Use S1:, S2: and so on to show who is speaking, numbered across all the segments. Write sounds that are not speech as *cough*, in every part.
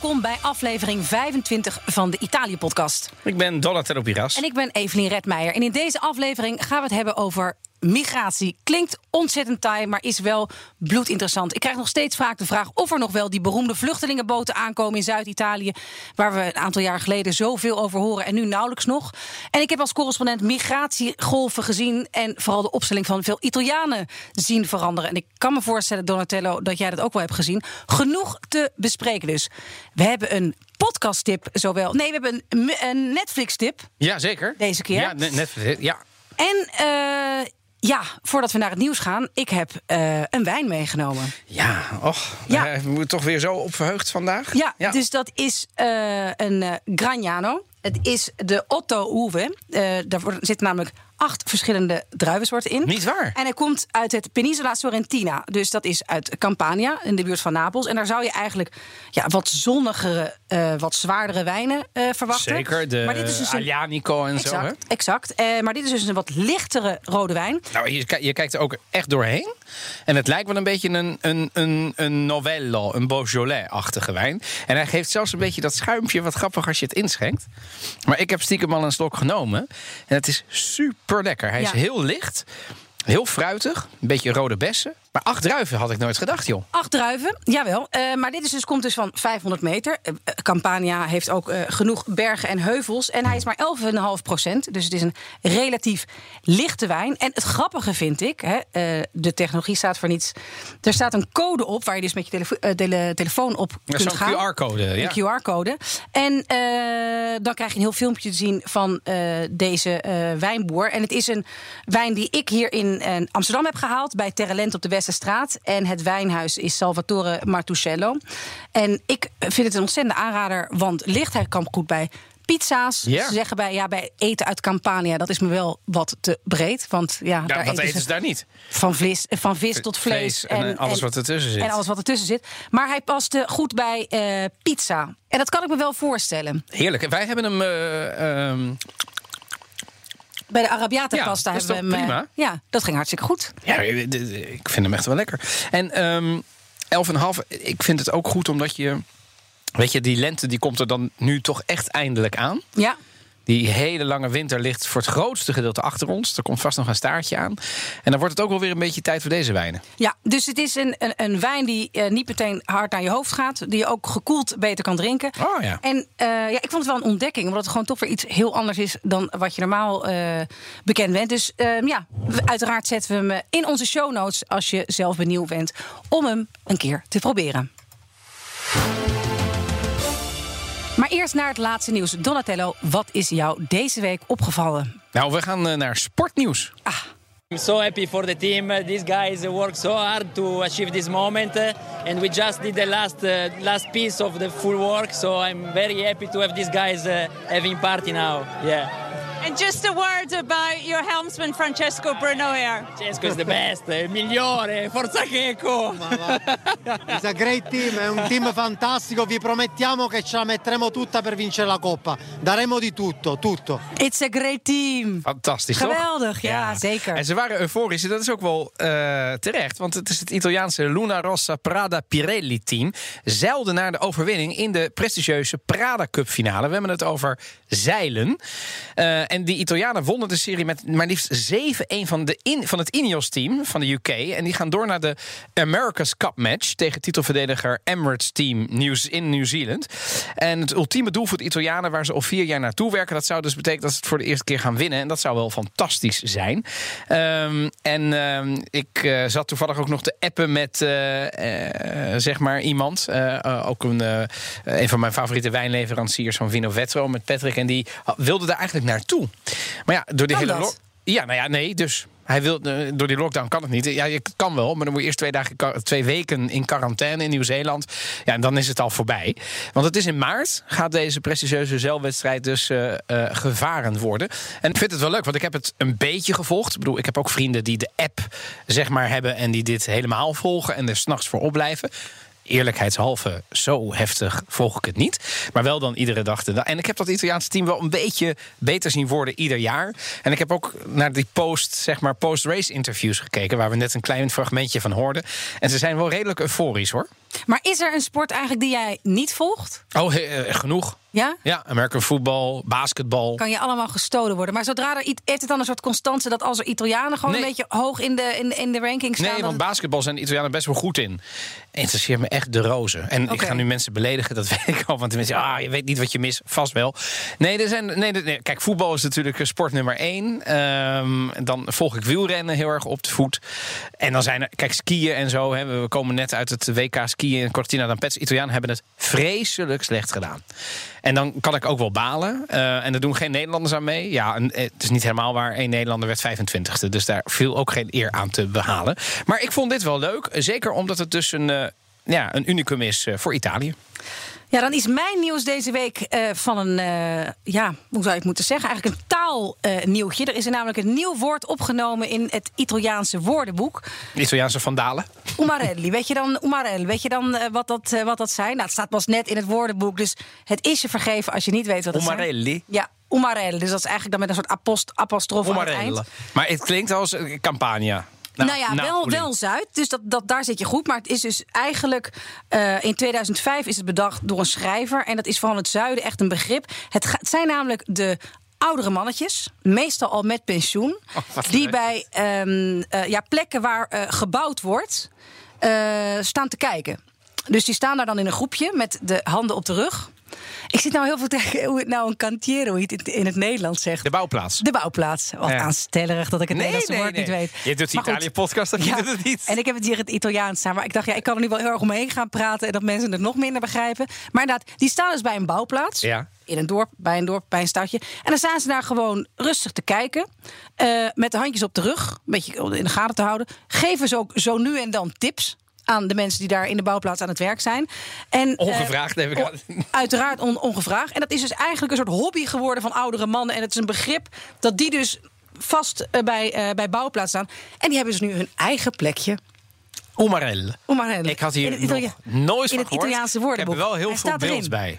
S1: Welkom bij aflevering 25 van de Italië-podcast.
S2: Ik ben Donatello Piras.
S1: En ik ben Evelien Redmeijer. En in deze aflevering gaan we het hebben over migratie. Klinkt ontzettend taai, maar is wel bloedinteressant. Ik krijg nog steeds vaak de vraag of er nog wel die beroemde vluchtelingenboten aankomen in Zuid-Italië. Waar we een aantal jaar geleden zoveel over horen en nu nauwelijks nog. En ik heb als correspondent migratiegolven gezien. En vooral de opstelling van veel Italianen zien veranderen. En ik kan me voorstellen, Donatello, dat jij dat ook wel hebt gezien. Genoeg te bespreken dus. We hebben een podcast-tip, zowel. Nee, we hebben een, een Netflix-tip.
S2: Ja, zeker.
S1: Deze keer.
S2: Ja, Netflix. Ja.
S1: En uh, ja, voordat we naar het nieuws gaan, ik heb uh, een wijn meegenomen.
S2: Ja, och, ja. Uh, we toch weer zo op verheugd vandaag.
S1: Ja, ja. dus dat is uh, een Gragnano. Het is de Otto Uwe. daar zit namelijk acht verschillende druivensoorten in.
S2: Niet waar.
S1: En hij komt uit het Peninsula Sorrentina. Dus dat is uit Campania, in de buurt van Napels. En daar zou je eigenlijk ja, wat zonnigere, uh, wat zwaardere wijnen uh, verwachten.
S2: Zeker, de maar dit is dus een... Aglianico en
S1: exact,
S2: zo. Hè?
S1: Exact. Uh, maar dit is dus een wat lichtere rode wijn.
S2: Nou, je, je, kijkt er ook echt doorheen. En het lijkt wel een beetje een, een, een, een Novello, een Beaujolais-achtige wijn. En hij geeft zelfs een beetje dat schuimpje, wat grappig als je het inschenkt. Maar ik heb stiekem al een slok genomen. En het is super super lekker. Hij is heel licht, heel fruitig, een beetje rode bessen. Maar acht druiven had ik nooit gedacht, joh.
S1: Acht druiven, jawel. Uh, maar dit is dus, komt dus van 500 meter. Uh, Campania heeft ook uh, genoeg bergen en heuvels. En hij is maar 11,5 procent. Dus het is een relatief lichte wijn. En het grappige vind ik, hè, de technologie staat voor niets. Er staat een code op waar je dus met je telefo tele telefoon op
S2: ja,
S1: kunt gaan.
S2: Een QR-code, ja.
S1: Een QR-code. En dan krijg je een heel filmpje te zien van deze wijnboer. En het is een wijn die ik hier in Amsterdam heb gehaald. Bij Terrelent op de West straat. En het wijnhuis is Salvatore Martuscello. En ik vind het een ontzettende aanrader, want lichtheid kan goed bij pizza's. Ze zeggen bij, ja, bij eten uit Campania, dat is me wel wat te breed. Want ja,
S2: ja
S1: daar
S2: wat eten
S1: ze
S2: daar niet?
S1: Van, vlees, van vis tot vlees.
S2: en, en, alles wat ertussen zit.
S1: En alles wat ertussen zit. Maar hij paste goed bij uh, pizza. En dat kan ik me wel voorstellen.
S2: Heerlijk. Wij hebben hem... Uh, um
S1: bij de Arabiata pasta
S2: ja,
S1: hebben we hem.
S2: Prima.
S1: Ja, dat ging hartstikke goed.
S2: Ja, ik vind hem echt wel lekker. En um, 11,5, ik vind het ook goed omdat je. Weet je, die lente die komt er dan nu toch echt eindelijk aan.
S1: Ja.
S2: Die hele lange winter ligt voor het grootste gedeelte achter ons. Er komt vast nog een staartje aan. En dan wordt het ook wel weer een beetje tijd voor deze wijnen.
S1: Ja, dus het is een, een, een wijn die uh, niet meteen hard naar je hoofd gaat. Die je ook gekoeld beter kan drinken.
S2: Oh ja.
S1: En uh, ja, ik vond het wel een ontdekking. Omdat het gewoon toch weer iets heel anders is dan wat je normaal uh, bekend bent. Dus ja, uiteraard zetten we hem in onze show notes. Als je zelf benieuwd bent om hem een keer te proberen. Maar eerst naar het laatste nieuws. Donatello, wat is jou deze week opgevallen?
S2: Nou, we gaan uh, naar sportnieuws.
S1: Ah.
S3: I'm so happy for the team. Uh, these guys work so hard to achieve this moment, uh, and we just did the last uh, last piece of the full work. So I'm very happy to have these guys having party now. Yeah.
S4: And just a word about your helmsman Francesco Bruno here.
S3: Francesco is the best, il migliore, forza Checo!
S5: It's a great team, è un team fantastico, vi promettiamo che ce la metteremo tutta per vincere la Coppa. Daremo di tutto, tutto.
S1: It's a great team.
S2: Fantastisch,
S1: Geweldig,
S2: toch?
S1: ja, ja, zeker.
S2: En ze waren euforisch, en dat is ook wel uh, terecht, want het is het Italiaanse Luna Rossa Prada Pirelli team. Zeilde naar de overwinning in de prestigieuze Prada Cup finale. We hebben het over zeilen. Uh, en die Italianen wonnen de serie met maar liefst 7-1 van, de van het Ineos-team van de UK. En die gaan door naar de America's Cup match tegen titelverdediger Emirates Team in Nieuw-Zeeland. En het ultieme doel voor de Italianen, waar ze al vier jaar naartoe werken, dat zou dus betekenen dat ze het voor de eerste keer gaan winnen. En dat zou wel fantastisch zijn. Um, en um, ik uh, zat toevallig ook nog te appen met uh, zeg maar iemand. ook een, een van mijn favoriete wijnleveranciers van Vino Vetro met Patrick. En die wilde daar eigenlijk naartoe. Maar ja, door die
S1: kan
S2: hele. Ja, nou ja, nee, dus Hij wil, eh, door die lockdown kan het niet. Ja, je kan wel, maar dan moet je eerst twee, dagen, twee weken in quarantaine in Nieuw-Zeeland. Ja, en dan is het al voorbij. Want het is in maart, gaat deze prestigieuze zeilwedstrijd dus eh, gevaren worden. En ik vind het wel leuk, want ik heb het een beetje gevolgd. Ik bedoel, ik heb ook vrienden die de app zeg maar hebben en die dit helemaal volgen en er s'nachts voor opblijven. Eerlijkheidshalve, zo heftig volg ik het niet. Maar wel dan iedere dag. de. En ik heb dat Italiaanse team wel een beetje beter zien worden ieder jaar. En ik heb ook naar die post, zeg maar, post-race interviews gekeken. Waar we net een klein fragmentje van hoorden. En ze zijn wel redelijk euforisch hoor.
S1: Maar is er een sport eigenlijk die jij niet volgt?
S2: Oh, he- eh, genoeg.
S1: Ja?
S2: Ja, American voetbal, basketbal.
S1: Kan je allemaal gestolen worden. Maar zodra er iets. Heeft het dan een soort constante dat als er Italianen gewoon
S2: Nee.
S1: een beetje hoog in de, in in de ranking staan.
S2: Nee, want
S1: het-
S2: basketbal zijn de Italianen best wel goed in. Interesseert me echt de rozen. En ik ga nu mensen beledigen, dat *laughs* weet ik al. Want mensen ah, je weet niet wat je mist. Vast wel. Nee, er zijn, nee, nee, kijk, voetbal is natuurlijk eh, sport nummer één. Ehm, dan volg ik wielrennen heel erg op de voet. En dan zijn er, kijk, skiën en zo. Hè, we komen net uit het WK skiën in Cortina d'Ampezzo. Italianen hebben het vreselijk slecht gedaan. En dan kan ik ook wel balen. Eh, en er doen geen Nederlanders aan mee. Ja, en, eh, het is niet helemaal waar. Eén Nederlander werd 25e. Dus daar viel ook geen eer aan te behalen. Maar ik vond dit wel leuk. Zeker omdat het dus een, eh, ja, een unicum is voor Italië.
S1: Ja, dan is mijn nieuws deze week eh, van een, eh, ja, hoe zou het moeten zeggen? Eigenlijk een taalnieuwtje. er is er namelijk een nieuw woord opgenomen in het Italiaanse woordenboek.
S2: Italiaanse vandalen.
S1: Umarelli. Weet je dan, umarelli, weet je dan eh, wat, dat, eh, wat dat zijn? Nou, het staat pas net in het woordenboek, dus het is je vergeven als je niet weet wat het zijn.
S2: Umarelli?
S1: Ja, umarelli. Dus dat is eigenlijk dan met een soort apost, apostrof aan het eind.
S2: Maar het klinkt als eh, Campania.
S1: Nou, ja, wel, wel Zuid. Dus dat, dat, daar zit je goed. Maar het is dus eigenlijk. eh, in 2005 is het bedacht door een schrijver. En dat is van het zuiden echt een begrip. Het, ga- het zijn namelijk de oudere mannetjes. Meestal al met pensioen. *laughs*
S2: Oh,
S1: die bij ehm, eh, ja, plekken waar eh, gebouwd wordt. staan te kijken. Dus die staan daar dan in een groepje met de handen op de rug. Ik zit nou heel veel tegen hoe het nou een het in het Nederlands zegt.
S2: De bouwplaats.
S1: De bouwplaats. Wat
S2: Ja.
S1: aanstellerig dat ik het Nederlandse woord niet weet.
S2: Je doet de. Italië-podcast, dat je doet het niet.
S1: En ik heb het hier in het Italiaans staan. Maar ik dacht, ja, ik kan er nu wel heel erg omheen gaan praten. En dat mensen het nog minder begrijpen. Maar inderdaad, die staan dus bij een bouwplaats.
S2: Ja.
S1: In een dorp, bij een dorp, bij een stadje. En dan staan ze daar gewoon rustig te kijken. eh, met de handjes op de rug. Een beetje in de gaten te houden. Geven ze ook zo nu en dan tips aan de mensen die daar in de bouwplaats aan het werk zijn. En, eh,
S2: Ongevraagd, neem ik
S1: on-
S2: aan. *laughs*
S1: Uiteraard on- ongevraagd. En dat is dus eigenlijk een soort hobby geworden van oudere mannen. En het is een begrip dat die dus vast eh, bij, eh, bij bouwplaats staan. En die hebben dus nu hun eigen plekje.
S2: Omarella.
S1: Umarelli.
S2: Ik had hier
S1: In het Italia-
S2: nog nooit
S1: in
S2: van
S1: het
S2: gehoord. Ik heb er wel heel
S1: Hij
S2: veel beeld
S1: erin.
S2: bij.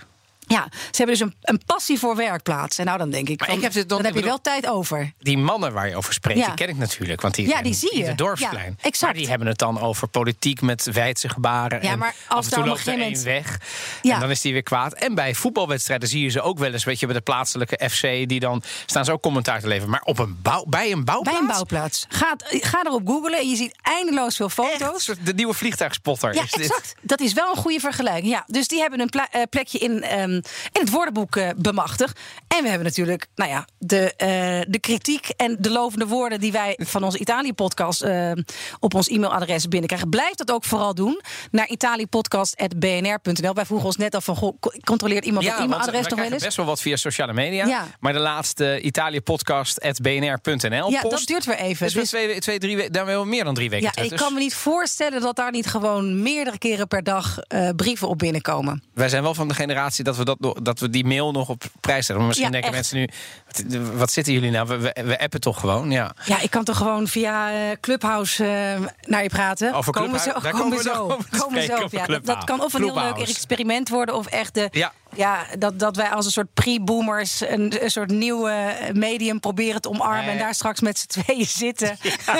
S1: Ja, ze hebben dus een, een passie voor werkplaats. En nou, dan denk ik,
S2: Maar
S1: van,
S2: ik heb dit
S1: dan heb je wel tijd over.
S2: Die mannen waar je over spreekt,
S1: Ja.
S2: die ken ik natuurlijk. Want die
S1: Ja, die zie je.
S2: in het dorpsplein.
S1: Ja, exact.
S2: Maar die hebben het dan over politiek met wijdse gebaren.
S1: Ja,
S2: en
S1: maar
S2: af
S1: als
S2: en toe loopt er één weg.
S1: Ja.
S2: En dan is die weer kwaad. En bij voetbalwedstrijden zie je ze ook wel eens. Weet je, bij de plaatselijke FC, die dan staan ze ook commentaar te leveren. Maar op een bouw, bij een bouwplaats?
S1: Bij een bouwplaats. Ga, ga erop googlen en je ziet eindeloos veel foto's.
S2: de nieuwe vliegtuigspotter
S1: Ja,
S2: is dit.
S1: exact. Dat is wel een goede vergelijking. Ja, dus die hebben een eh, plekje in, ehm, in het woordenboek eh, bemachtigd. En we hebben natuurlijk nou ja, de, eh, de kritiek en de lovende woorden die wij van onze Italië-podcast eh, op ons e-mailadres binnenkrijgen. Blijf dat ook vooral doen naar italiëpodcast.bnr.nl. Wij vroegen ons net af van, goh, controleert iemand
S2: Ja,
S1: dat
S2: want
S1: e-mailadres nog wel eens?
S2: best wel wat via sociale media.
S1: Ja.
S2: Maar de laatste Italië-podcast.bnr.nl
S1: Ja,
S2: post.
S1: dat duurt weer even.
S2: Dus, we
S1: Dus-
S2: twee, twee, drie weken, daar hebben we meer dan drie weken
S1: ja,
S2: terug.
S1: ik kan me niet voorstellen dat daar niet gewoon meerdere keren per dag brieven op binnenkomen.
S2: Wij zijn wel van de generatie dat we, dat, dat we die mail nog op prijs zetten. Maar misschien
S1: Ja,
S2: denken
S1: echt.
S2: mensen nu, wat, wat zitten jullie nou? We, we, we appen toch gewoon, ja.
S1: Ja, ik kan toch gewoon via eh, Clubhouse eh, naar je praten.
S2: Over
S1: komen zo,
S2: daar
S1: komen we zo. Komen we
S2: spreken,
S1: zo.
S2: over
S1: Ja, dat, dat kan of een heel leuk experiment worden... of echt de,
S2: Ja.
S1: Ja. dat, dat wij als een soort pre-boomers... Een, een soort nieuwe medium proberen te omarmen...
S2: Nee.
S1: en daar straks met z'n tweeën zitten. *laughs* Ja,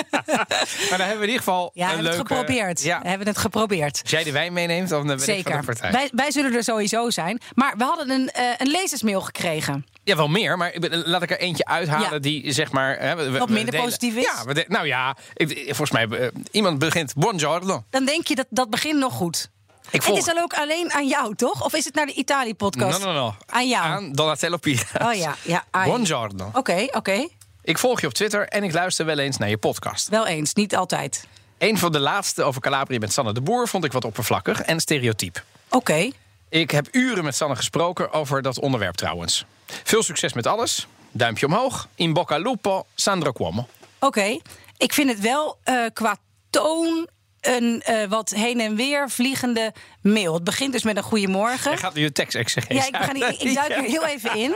S2: Maar dan hebben we in ieder geval een
S1: hebben het geprobeerd.
S2: Ja.
S1: We hebben het geprobeerd.
S2: Als jij de wijn meeneemt, dan ben ik van de
S1: Zeker.
S2: partij.
S1: Wij, wij zullen er sowieso zijn. Maar we hadden een, eh, een lezersmail gekregen.
S2: Ja, wel meer, maar ik ben- laat ik er eentje uithalen
S1: Ja.
S2: die zeg maar... Hè, we-
S1: Wat minder
S2: delen-
S1: positief is?
S2: Ja, we de- nou ja, ik, volgens mij, eh, iemand begint buongiorno.
S1: Dan denk je dat dat begint nog goed.
S2: Ik
S1: Het is dan ook alleen aan jou, toch? Of is het naar de Italië-podcast?
S2: No, no, no.
S1: Aan jou.
S2: Aan Donatello Pira.
S1: Oh ja, ja.
S2: Buongiorno.
S1: Oké, oké.
S2: Ik volg je op Twitter en ik luister wel eens naar je podcast.
S1: Wel eens, niet altijd.
S2: Een van de laatste over Calabria met Sanne de Boer vond ik wat oppervlakkig en stereotyp.
S1: Oké.
S2: Ik heb uren met Sanne gesproken over dat onderwerp trouwens. Veel succes met alles. Duimpje omhoog. In bocca al lupo, Sandro Cuomo.
S1: Oké. ik vind het wel uh, qua toon een uh, wat heen en weer vliegende mail. Het begint dus met een goeiemorgen.
S2: Je gaat nu je tekst exegese
S1: Ja, ik, ga niet, ik duik er *laughs* heel even in.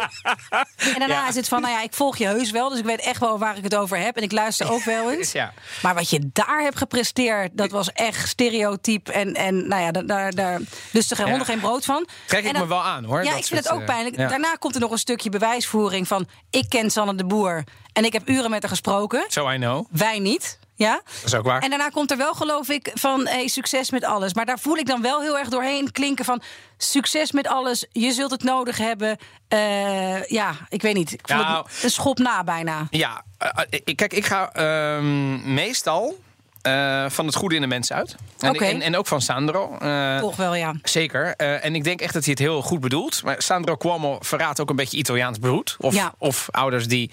S1: En daarna ja. is het van, nou ja, ik volg je heus wel... dus ik weet echt wel waar ik het over heb. En ik luister ook wel eens. *laughs*
S2: Ja.
S1: Maar wat je daar hebt gepresteerd... dat was echt stereotyp. En, en nou ja, daar, daar lust er geen honden geen brood van.
S2: Trek ik me wel aan, hoor.
S1: Ja,
S2: dat
S1: ik vind het ook pijnlijk.
S2: ja.
S1: Daarna komt er nog een stukje bewijsvoering van... ik ken Sanne de Boer en ik heb uren met haar gesproken.
S2: So I know.
S1: Wij niet. Ja?
S2: Dat is ook waar.
S1: En daarna komt er wel, geloof ik, van hey, succes met alles. Maar daar voel ik dan wel heel erg doorheen klinken van succes met alles. Je zult het nodig hebben. Uh, ja, ik weet niet. Ik voel
S2: Nou,
S1: het een schop na bijna.
S2: Ja, uh, kijk, ik ga uh, meestal uh, van het goede in de mens uit. En,
S1: okay.
S2: en, en ook van Sandro. Uh,
S1: Toch wel, ja.
S2: Zeker. Uh, en ik denk echt dat hij het heel goed bedoelt. Maar Sandro Cuomo verraadt ook een beetje Italiaans bloed. Of,
S1: ja.
S2: of ouders die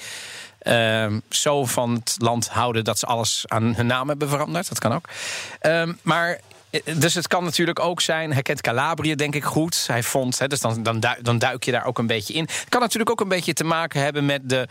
S2: uh, zo van het land houden dat ze alles aan hun naam hebben veranderd. Dat kan ook. Uh, maar. Dus het kan natuurlijk ook zijn, hij kent Calabrië denk ik goed. Hij vond, hè, dus dan, dan, duik, dan duik je daar ook een beetje in. Het kan natuurlijk ook een beetje te maken hebben met de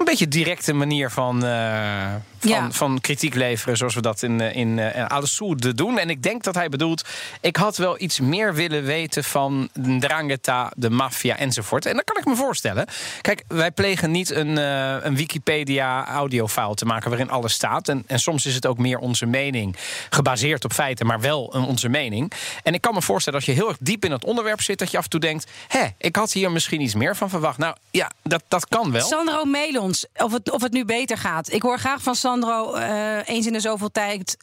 S2: een beetje directe manier van, uh, van,
S1: Ja.
S2: van kritiek leveren, zoals we dat in, eh, in, in Alessoude doen. En ik denk dat hij bedoelt, ik had wel iets meer willen weten van Drangheta, de maffia enzovoort. En dat kan ik me voorstellen. Kijk, wij plegen niet een, uh, een Wikipedia-audiofile te maken waarin alles staat. En, en soms is het ook meer onze mening, gebaseerd op feiten, maar wel een, onze mening. En ik kan me voorstellen, als je heel erg diep in het onderwerp zit, dat je af en toe denkt: hé, ik had hier misschien iets meer van verwacht. Nou ja, dat, dat kan wel.
S1: Sandro, mail ons of het, of het nu beter gaat. Ik hoor graag van Sandro uh, eens in de zoveel tijd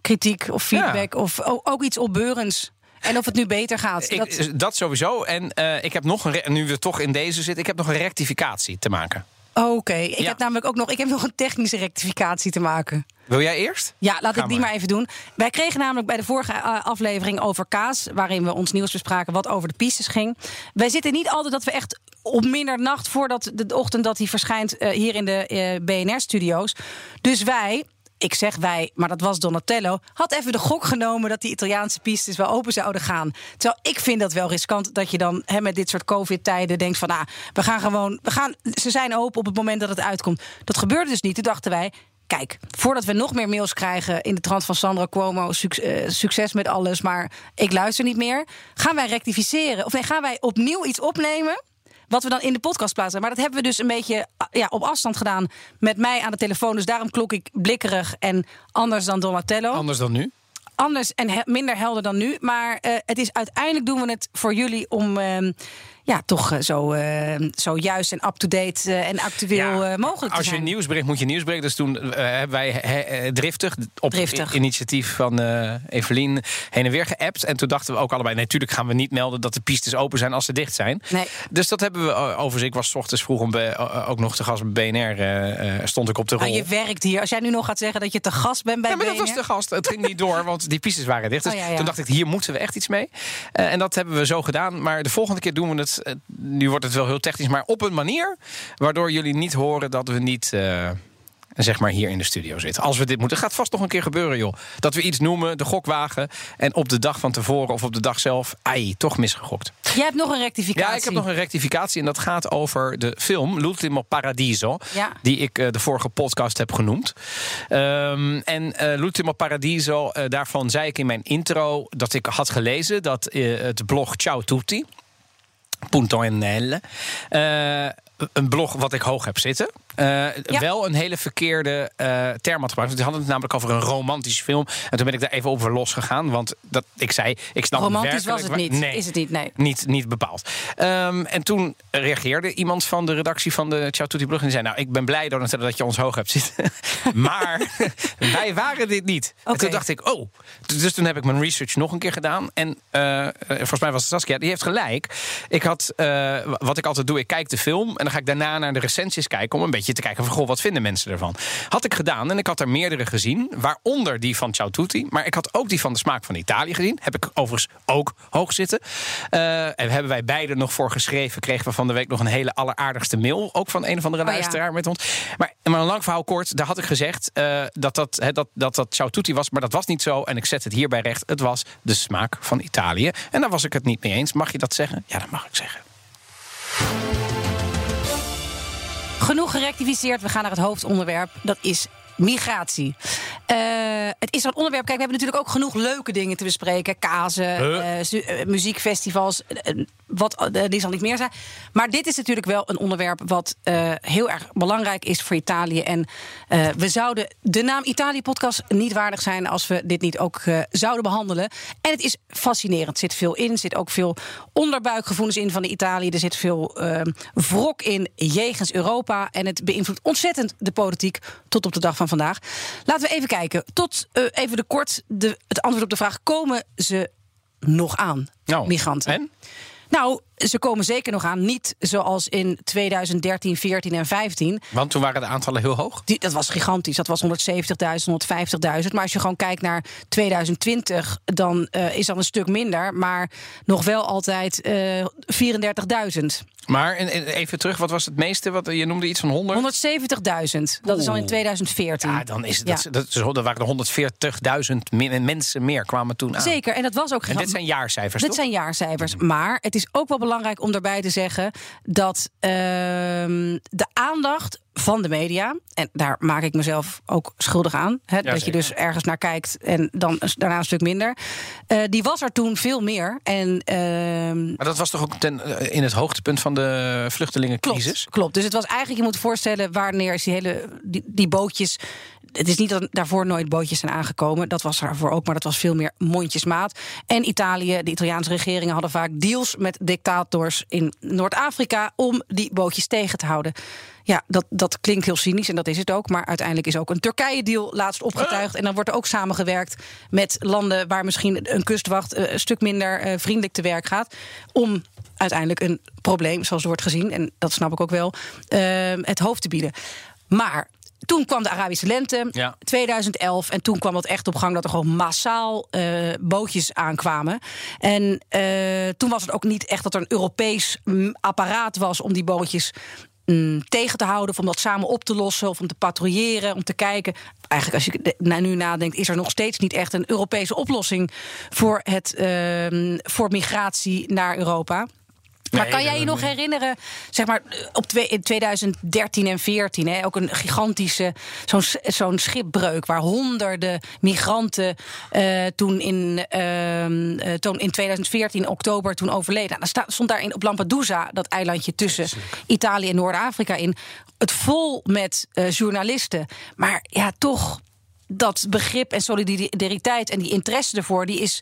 S1: kritiek of feedback ja. of ook, ook iets opbeurends. En of het nu beter gaat.
S2: Ik, dat... dat... sowieso. En uh, ik heb nog een, nu we toch in deze zitten, ik heb nog een rectificatie te maken.
S1: Oké, okay. ik ja. heb namelijk ook nog, ik heb nog een technische rectificatie te maken.
S2: Wil jij eerst?
S1: Ja, laat ik die maar. maar even doen. Wij kregen namelijk bij de vorige uh, aflevering over kaas, waarin we ons nieuws bespraken wat over de pistes ging. Wij zitten niet altijd dat we echt op middernacht voordat de ochtend dat hij verschijnt uh, hier in de uh, BNR-studio's. Dus wij, ik zeg wij, maar dat was Donatello, had even de gok genomen dat die Italiaanse pistes wel open zouden gaan. Terwijl ik vind dat wel riskant dat je dan hè, met dit soort COVID-tijden denkt van, ah, we gaan gewoon, we gaan, ze zijn open op het moment dat het uitkomt. Dat gebeurde dus niet. Toen dachten wij, Kijk, voordat we nog meer mails krijgen in de trant van Sandra Cuomo, uh, succes met alles, maar ik luister niet meer. Gaan wij rectificeren? Of nee, gaan wij opnieuw iets opnemen? Wat we dan in de podcast plaatsen. Maar dat hebben we dus een beetje ja, op afstand gedaan met mij aan de telefoon. Dus daarom klonk ik blikkerig en anders dan Donatello.
S2: Anders dan nu?
S1: Anders en he minder helder dan nu. Maar uh, het is uiteindelijk doen we het voor jullie om. Uh, ja, toch uh, zo, uh, zo juist en up-to-date uh, en actueel ja, mogelijk te
S2: Als je nieuws brengt, moet je nieuws brengen. Dus toen hebben wij he, driftig op
S1: driftig.
S2: initiatief van Evelien heen en weer geappt. En toen dachten we ook allebei, natuurlijk gaan we niet melden dat de pistes open zijn als ze dicht zijn.
S1: Nee.
S2: Dus dat hebben we overigens. Ik was ochtends vroeg om ook nog te gast bij BNR. stond ik op de rol.
S1: Nou, je werkt hier. Als jij nu nog gaat zeggen dat je te gast bent bij
S2: ja, maar
S1: BNR.
S2: dat was de gast. Het ging niet door, want die pistes waren dicht. Dus
S1: oh, ja.
S2: toen dacht ik, hier moeten we echt iets mee. en dat hebben we zo gedaan. Maar de volgende keer doen we het nu wordt het wel heel technisch, maar op een manier waardoor jullie niet horen dat we niet. Uh, zeg maar hier in de studio zitten. Als we dit moeten. Gaat vast nog een keer gebeuren, joh. Dat we iets noemen, de gokwagen. En op de dag van tevoren of op de dag zelf. Ai, toch misgegokt.
S1: Jij hebt nog een rectificatie.
S2: Ja, ik heb nog een rectificatie. En dat gaat over de film L'ultimo Paradiso.
S1: Ja.
S2: Die ik uh, de vorige podcast heb genoemd. Um, en uh, L'ultimo Paradiso, uh, daarvan zei ik in mijn intro dat ik had gelezen dat het blog Ciao Tutti. Punto.nl. Uh, een blog wat ik hoog heb zitten. Uh, ja. Wel een hele verkeerde uh, term had gebruikt. Want die hadden het namelijk over een romantische film. En toen ben ik daar even over losgegaan. Want dat, ik zei, ik snap
S1: Romantisch was het niet.
S2: Nee,
S1: is het niet, nee.
S2: Niet, niet bepaald. Um, en toen reageerde iemand van de redactie van de Ciao Tutti blog. En zei, nou, ik ben blij Donatello dat je ons hoog hebt zitten. *laughs* maar *laughs* wij waren dit niet. Okay. En toen dacht ik, oh. Dus toen heb ik mijn research nog een keer gedaan. En uh, volgens mij was het Saskia, die heeft gelijk. Ik had, wat ik altijd doe, ik kijk de film. En dan ga ik daarna naar de recensies kijken om een beetje te kijken van goh, wat vinden mensen ervan. Had ik gedaan en ik had er meerdere gezien, waaronder die van Ciao Tutti, maar ik had ook die van de smaak van Italië gezien. Heb ik overigens ook hoog zitten. Uh, en hebben wij beide nog voor geschreven, kregen we van de week nog een hele alleraardigste mail, ook van een of andere
S1: oh,
S2: luisteraar ja. met ons. Maar, maar een lang verhaal kort, daar had ik gezegd uh, dat, dat, he, dat, dat dat Ciao Tutti was, maar dat was niet zo. En ik zet het hierbij recht. Het was de smaak van Italië. En daar was ik het niet mee eens. Mag je dat zeggen? Ja, dat mag ik zeggen.
S1: Genoeg gerectificeerd. We gaan naar het hoofdonderwerp. Dat is migratie. Eh, het is zo'n onderwerp. Kijk, we hebben natuurlijk ook genoeg leuke dingen te bespreken. Kazen,
S2: Huh?
S1: eh, eh, muziekfestivals, wat die zal niet meer zijn. Maar dit is natuurlijk wel een onderwerp wat heel erg belangrijk is voor Italië. En we zouden de naam Italië-podcast niet waardig zijn als we dit niet ook zouden behandelen. En het is fascinerend. Er zit veel in. Er zit ook veel onderbuikgevoelens in van de Italië. Er zit veel wrok in jegens Europa. En het beïnvloedt ontzettend de politiek tot op de dag van vandaag. Laten we even kijken. Tot eh, even de kort de, het antwoord op de vraag: komen ze nog aan,
S2: Nou,
S1: migranten?
S2: en?
S1: Nou, ze komen zeker nog aan. Niet zoals in 2013, 14 en 15.
S2: Want toen waren de aantallen heel hoog.
S1: Die, dat was gigantisch. Dat was 170.000, 150.000. Maar als je gewoon kijkt naar 2020, dan eh, is dat een stuk minder. Maar nog wel altijd eh 34.000.
S2: Maar en- en even terug, wat was het meeste? Wat, je noemde iets van 100?
S1: 170.000. Dat is al in
S2: Oeh.
S1: 2014.
S2: Ja, dan is het.
S1: Ja.
S2: Dat, dat, waren er 140.000 min- mensen meer kwamen toen aan.
S1: Zeker, en dat was ook
S2: En dit zijn jaarcijfers.
S1: Dit
S2: toch?
S1: zijn jaarcijfers. Maar het is ook wel belangrijk om daarbij te zeggen dat ehm, de aandacht van de media, en daar maak ik mezelf ook schuldig aan, hè, dat je dus ergens naar kijkt en dan daarna een stuk minder, eh, die was er toen veel meer. En ehm,
S2: Maar dat was toch ook ten, eh, in het hoogtepunt van de vluchtelingencrisis?
S1: Klopt, klopt. Dus het was eigenlijk, je moet voorstellen, wanneer is die hele die, die bootjes. Het is niet dat daarvoor nooit bootjes zijn aangekomen. Dat was daarvoor ook, maar dat was veel meer mondjesmaat. En Italië, de Italiaanse regeringen hadden vaak deals met dictators in Noord-Afrika om die bootjes tegen te houden. Ja, dat, dat klinkt heel cynisch en dat is het ook. Maar uiteindelijk is ook een Turkije-deal laatst opgetuigd. En dan wordt er ook samengewerkt met landen waar misschien een kustwacht eh, een stuk minder eh, vriendelijk te werk gaat. Om uiteindelijk een probleem, zoals wordt gezien, en dat snap ik ook wel, eh, het hoofd te bieden. Maar toen kwam de Arabische lente,
S2: Ja.
S1: 2011. En toen kwam het echt op gang dat er gewoon massaal bootjes aankwamen. En toen was het ook niet echt dat er een Europees mm, apparaat was om die bootjes mm, tegen te houden, of om dat samen op te lossen, of om te patrouilleren, om te kijken. Eigenlijk, als je de- na- nu nadenkt, is er nog steeds niet echt een Europese oplossing voor, het, ehm, voor migratie naar Europa. Maar kan jij je nog herinneren, zeg maar, op in 2013 en 14, hè, ook een gigantische, zo'n zo'n schipbreuk waar honderden migranten eh, toen, in, ehm, eh, toen in 2014, oktober, toen overleden. Nou, dan stond daar in, op Lampedusa, dat eilandje tussen Italië en Noord-Afrika in, het vol met eh, journalisten. Maar ja, toch, dat begrip en solidariteit en die interesse ervoor, die is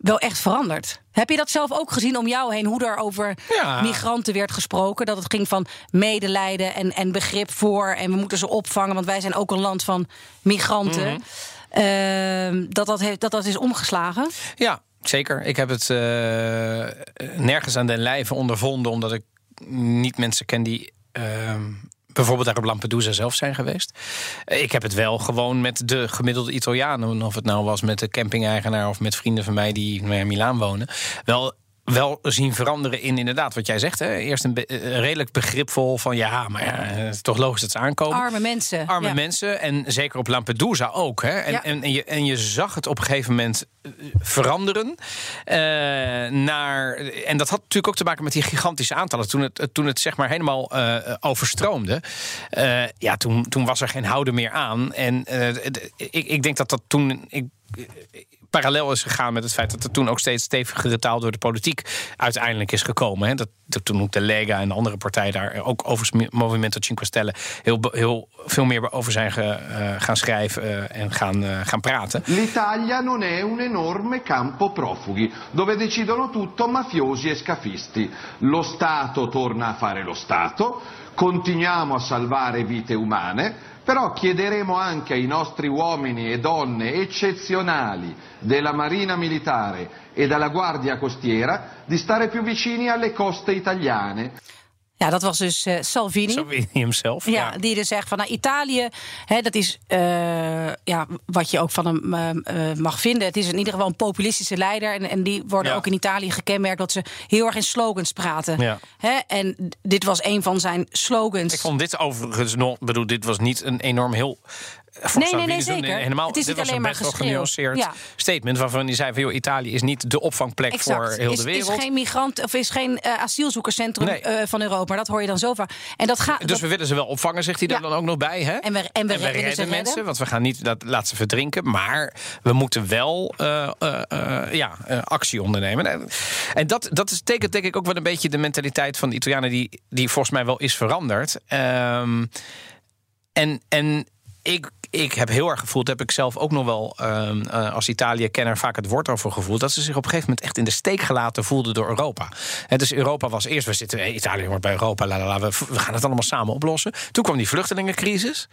S1: wel echt veranderd. Heb je dat zelf ook gezien om jou heen, hoe er over
S2: Ja.
S1: migranten werd gesproken? Dat het ging van medelijden en, en begrip voor en we moeten ze opvangen, want wij zijn ook een land van migranten. Ehm, dat, dat, heeft, dat dat is omgeslagen.
S2: Ja, zeker. Ik heb het eh, nergens aan den lijve ondervonden, omdat ik niet mensen ken die. ehm, Bijvoorbeeld daar op Lampedusa zelf zijn geweest. Eh, Ik heb het wel gewoon met de gemiddelde Italianen, of het nou was met de camping-eigenaar of met vrienden van mij die nou in Milaan wonen, wel wel zien veranderen in inderdaad wat jij zegt. Hè? Eerst een be- eh, redelijk begripvol van ja, maar ja, het is toch logisch dat ze aankomen.
S1: Arme mensen.
S2: Arme
S1: Ja.
S2: mensen en zeker op Lampedusa ook. Hè? En,
S1: Ja.
S2: en, en, je, en je zag het op een gegeven moment eh, veranderen. eh, naar, en dat had natuurlijk ook te maken met die gigantische aantallen. Toen het, toen het zeg maar helemaal eh, overstroomde. eh, ja, toen, toen was er geen houden meer aan. En eh, ik, ik denk dat dat toen. Ik, parallel is gegaan met het feit dat er toen ook steeds stevigere taal door de politiek uiteindelijk is gekomen. Hè. Dat, toen ook de Lega en de andere partijen daar ook over Movimento Cinque Stelle heel, heel veel meer over zijn ge- eh, gaan schrijven eh, en gaan, eh, gaan praten.
S6: L'Italia non è un enorme campo profughi, dove decidono tutto mafiosi e scafisti. Lo Stato torna a fare lo Stato, continuiamo a salvare vite umane, però chiederemo anche ai nostri uomini e donne eccezionali della Marina Militare e della Guardia Costiera di stare più vicini alle coste italiane.
S1: Ja, dat was dus eh, Salvini.
S2: In hemzelf.
S1: Ja, die dus zegt van nou, Italië, hè, dat is eh, ja, wat je ook van hem eh, mag vinden. Het is in ieder geval een populistische leider. En, en die worden
S2: Ja.
S1: ook in Italië gekenmerkt dat ze heel erg in slogans praten.
S2: Ja.
S1: Hè, en dit was een van zijn slogans.
S2: Ik vond dit overigens nog, bedoel, dit was niet een enorm heel
S1: Nee, nee, nee, zeker.
S2: Helemaal,
S1: Het is
S2: dit
S1: niet
S2: was
S1: alleen
S2: een
S1: maar
S2: best wel genuanceerd
S1: Ja.
S2: statement... waarvan hij zei van, joh, Italië is niet de opvangplek voor heel
S1: is,
S2: de wereld.
S1: is geen migrant of is geen eh, asielzoekerscentrum
S2: Nee.
S1: eh, van Europa. Maar dat hoor je dan zo vaak. En dat gaat.
S2: Dus
S1: dat-
S2: we willen ze wel opvangen, zegt hij
S1: Ja.
S2: er dan ook nog bij. Hè?
S1: En we- en we
S2: redden mensen,
S1: redden.
S2: want we gaan niet dat laten ze verdrinken. Maar we moeten wel eh, ja, actie ondernemen. En, en dat, dat is, tekent denk ik ook wel een beetje de mentaliteit van de Italianen... die, die volgens mij wel is veranderd. Ehm, en, en ik, ik heb heel erg gevoeld, heb ik zelf ook nog wel ehm, eh, als Italië-kenner vaak het woord over gevoeld, dat ze zich op een gegeven moment echt in de steek gelaten voelden door Europa. Hè, dus Europa was eerst, we zitten, hey, Italië hoort bij Europa, we, we gaan het allemaal samen oplossen. Toen kwam die vluchtelingencrisis.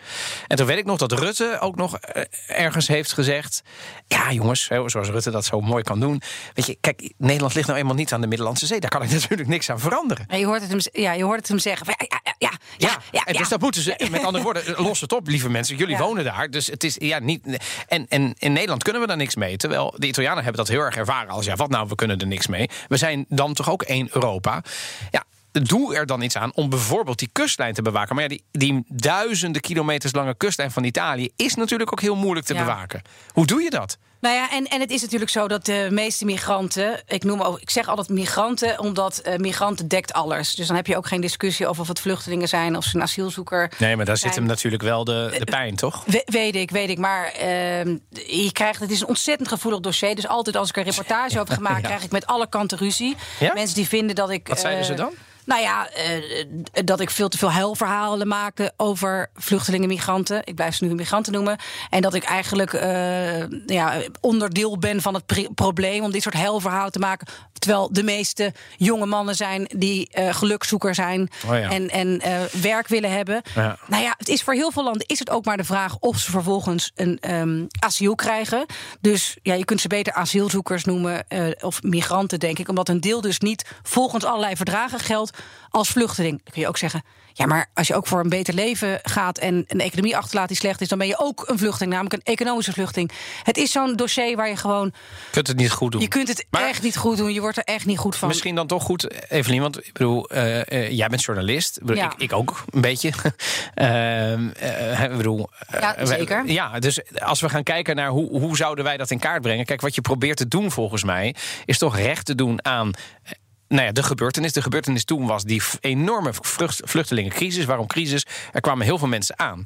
S2: En toen weet ik nog dat Rutte ook nog eh, ergens heeft gezegd: Ja, jongens, zoals Rutte dat zo mooi kan doen. Weet je, kijk, Nederland ligt nou eenmaal niet aan de Middellandse Zee. Daar kan ik *laughs* natuurlijk niks aan veranderen.
S1: Ja, je hoort het hem, ja, je hoort het hem zeggen. Ja, ja, ja, ja,
S2: Ja,
S1: ja,
S2: en dus dat moeten ze, met andere woorden, los het op, lieve mensen. Jullie wonen daar, dus het is ja niet. En, en in Nederland kunnen we daar niks mee. Terwijl de Italianen hebben dat heel erg ervaren als ja, wat nou, we kunnen er niks mee. We zijn dan toch ook één Europa. Ja. Doe er dan iets aan om bijvoorbeeld die kustlijn te bewaken. Maar ja, die, die duizenden kilometers lange kustlijn van Italië is natuurlijk ook heel moeilijk te
S1: Ja.
S2: bewaken. Hoe doe je dat?
S1: Nou ja, en, en het is natuurlijk zo dat de meeste migranten, ik, noem ook, ik zeg altijd migranten, omdat eh, migranten dekt alles. Dus dan heb je ook geen discussie over of het vluchtelingen zijn of ze een asielzoeker.
S2: Nee, maar daar
S1: zijn.
S2: zit hem natuurlijk wel de, de pijn, toch?
S1: We- weet ik, weet ik. Maar ehm, je krijgt, het is een ontzettend gevoelig dossier. Dus altijd als ik er reportage *laughs* over gemaakt, krijg ik met alle kanten ruzie.
S2: Ja?
S1: Mensen die vinden dat ik.
S2: Wat zeiden
S1: eh,
S2: ze dan?
S1: Nou ja, eh, dat ik veel te veel huilverhalen maakte over vluchtelingen, migranten. Ik blijf ze nu migranten noemen. En dat ik eigenlijk eh, ja, onderdeel ben van het probleem om dit soort huilverhalen te maken. Terwijl de meeste jonge mannen zijn die eh gelukzoeker zijn
S2: Oh ja.
S1: en, en werk willen hebben.
S2: Ja.
S1: Nou ja, het is voor heel veel landen is het ook maar de vraag of ze vervolgens een ehm, asiel krijgen. Dus ja, je kunt ze beter asielzoekers noemen of migranten, denk ik. Omdat een deel dus niet volgens allerlei verdragen geldt als vluchteling. Dan kun je ook zeggen. Ja, maar als je ook voor een beter leven gaat en een economie achterlaat die slecht is, dan ben je ook een vluchteling, namelijk een economische vluchteling. Het is zo'n dossier waar je gewoon.
S2: Je kunt het niet goed doen.
S1: Je kunt het
S2: Maar-
S1: echt niet goed doen. Je wordt er echt niet goed van.
S2: Misschien dan toch goed, Evelien, want ik bedoel, eh, eh, jij bent journalist. Ik,
S1: Ja.
S2: ik, ik ook een beetje. *laughs* Ehm, eh, ik bedoel,
S1: Ja,
S2: wij-
S1: zeker.
S2: ja, dus als we gaan kijken naar hoe, hoe zouden wij dat in kaart brengen. Kijk, wat je probeert te doen volgens mij, is toch recht te doen aan. Nou ja, de gebeurtenis. De gebeurtenis toen was die enorme vlucht, vluchtelingencrisis. Waarom crisis? Er kwamen heel veel mensen aan.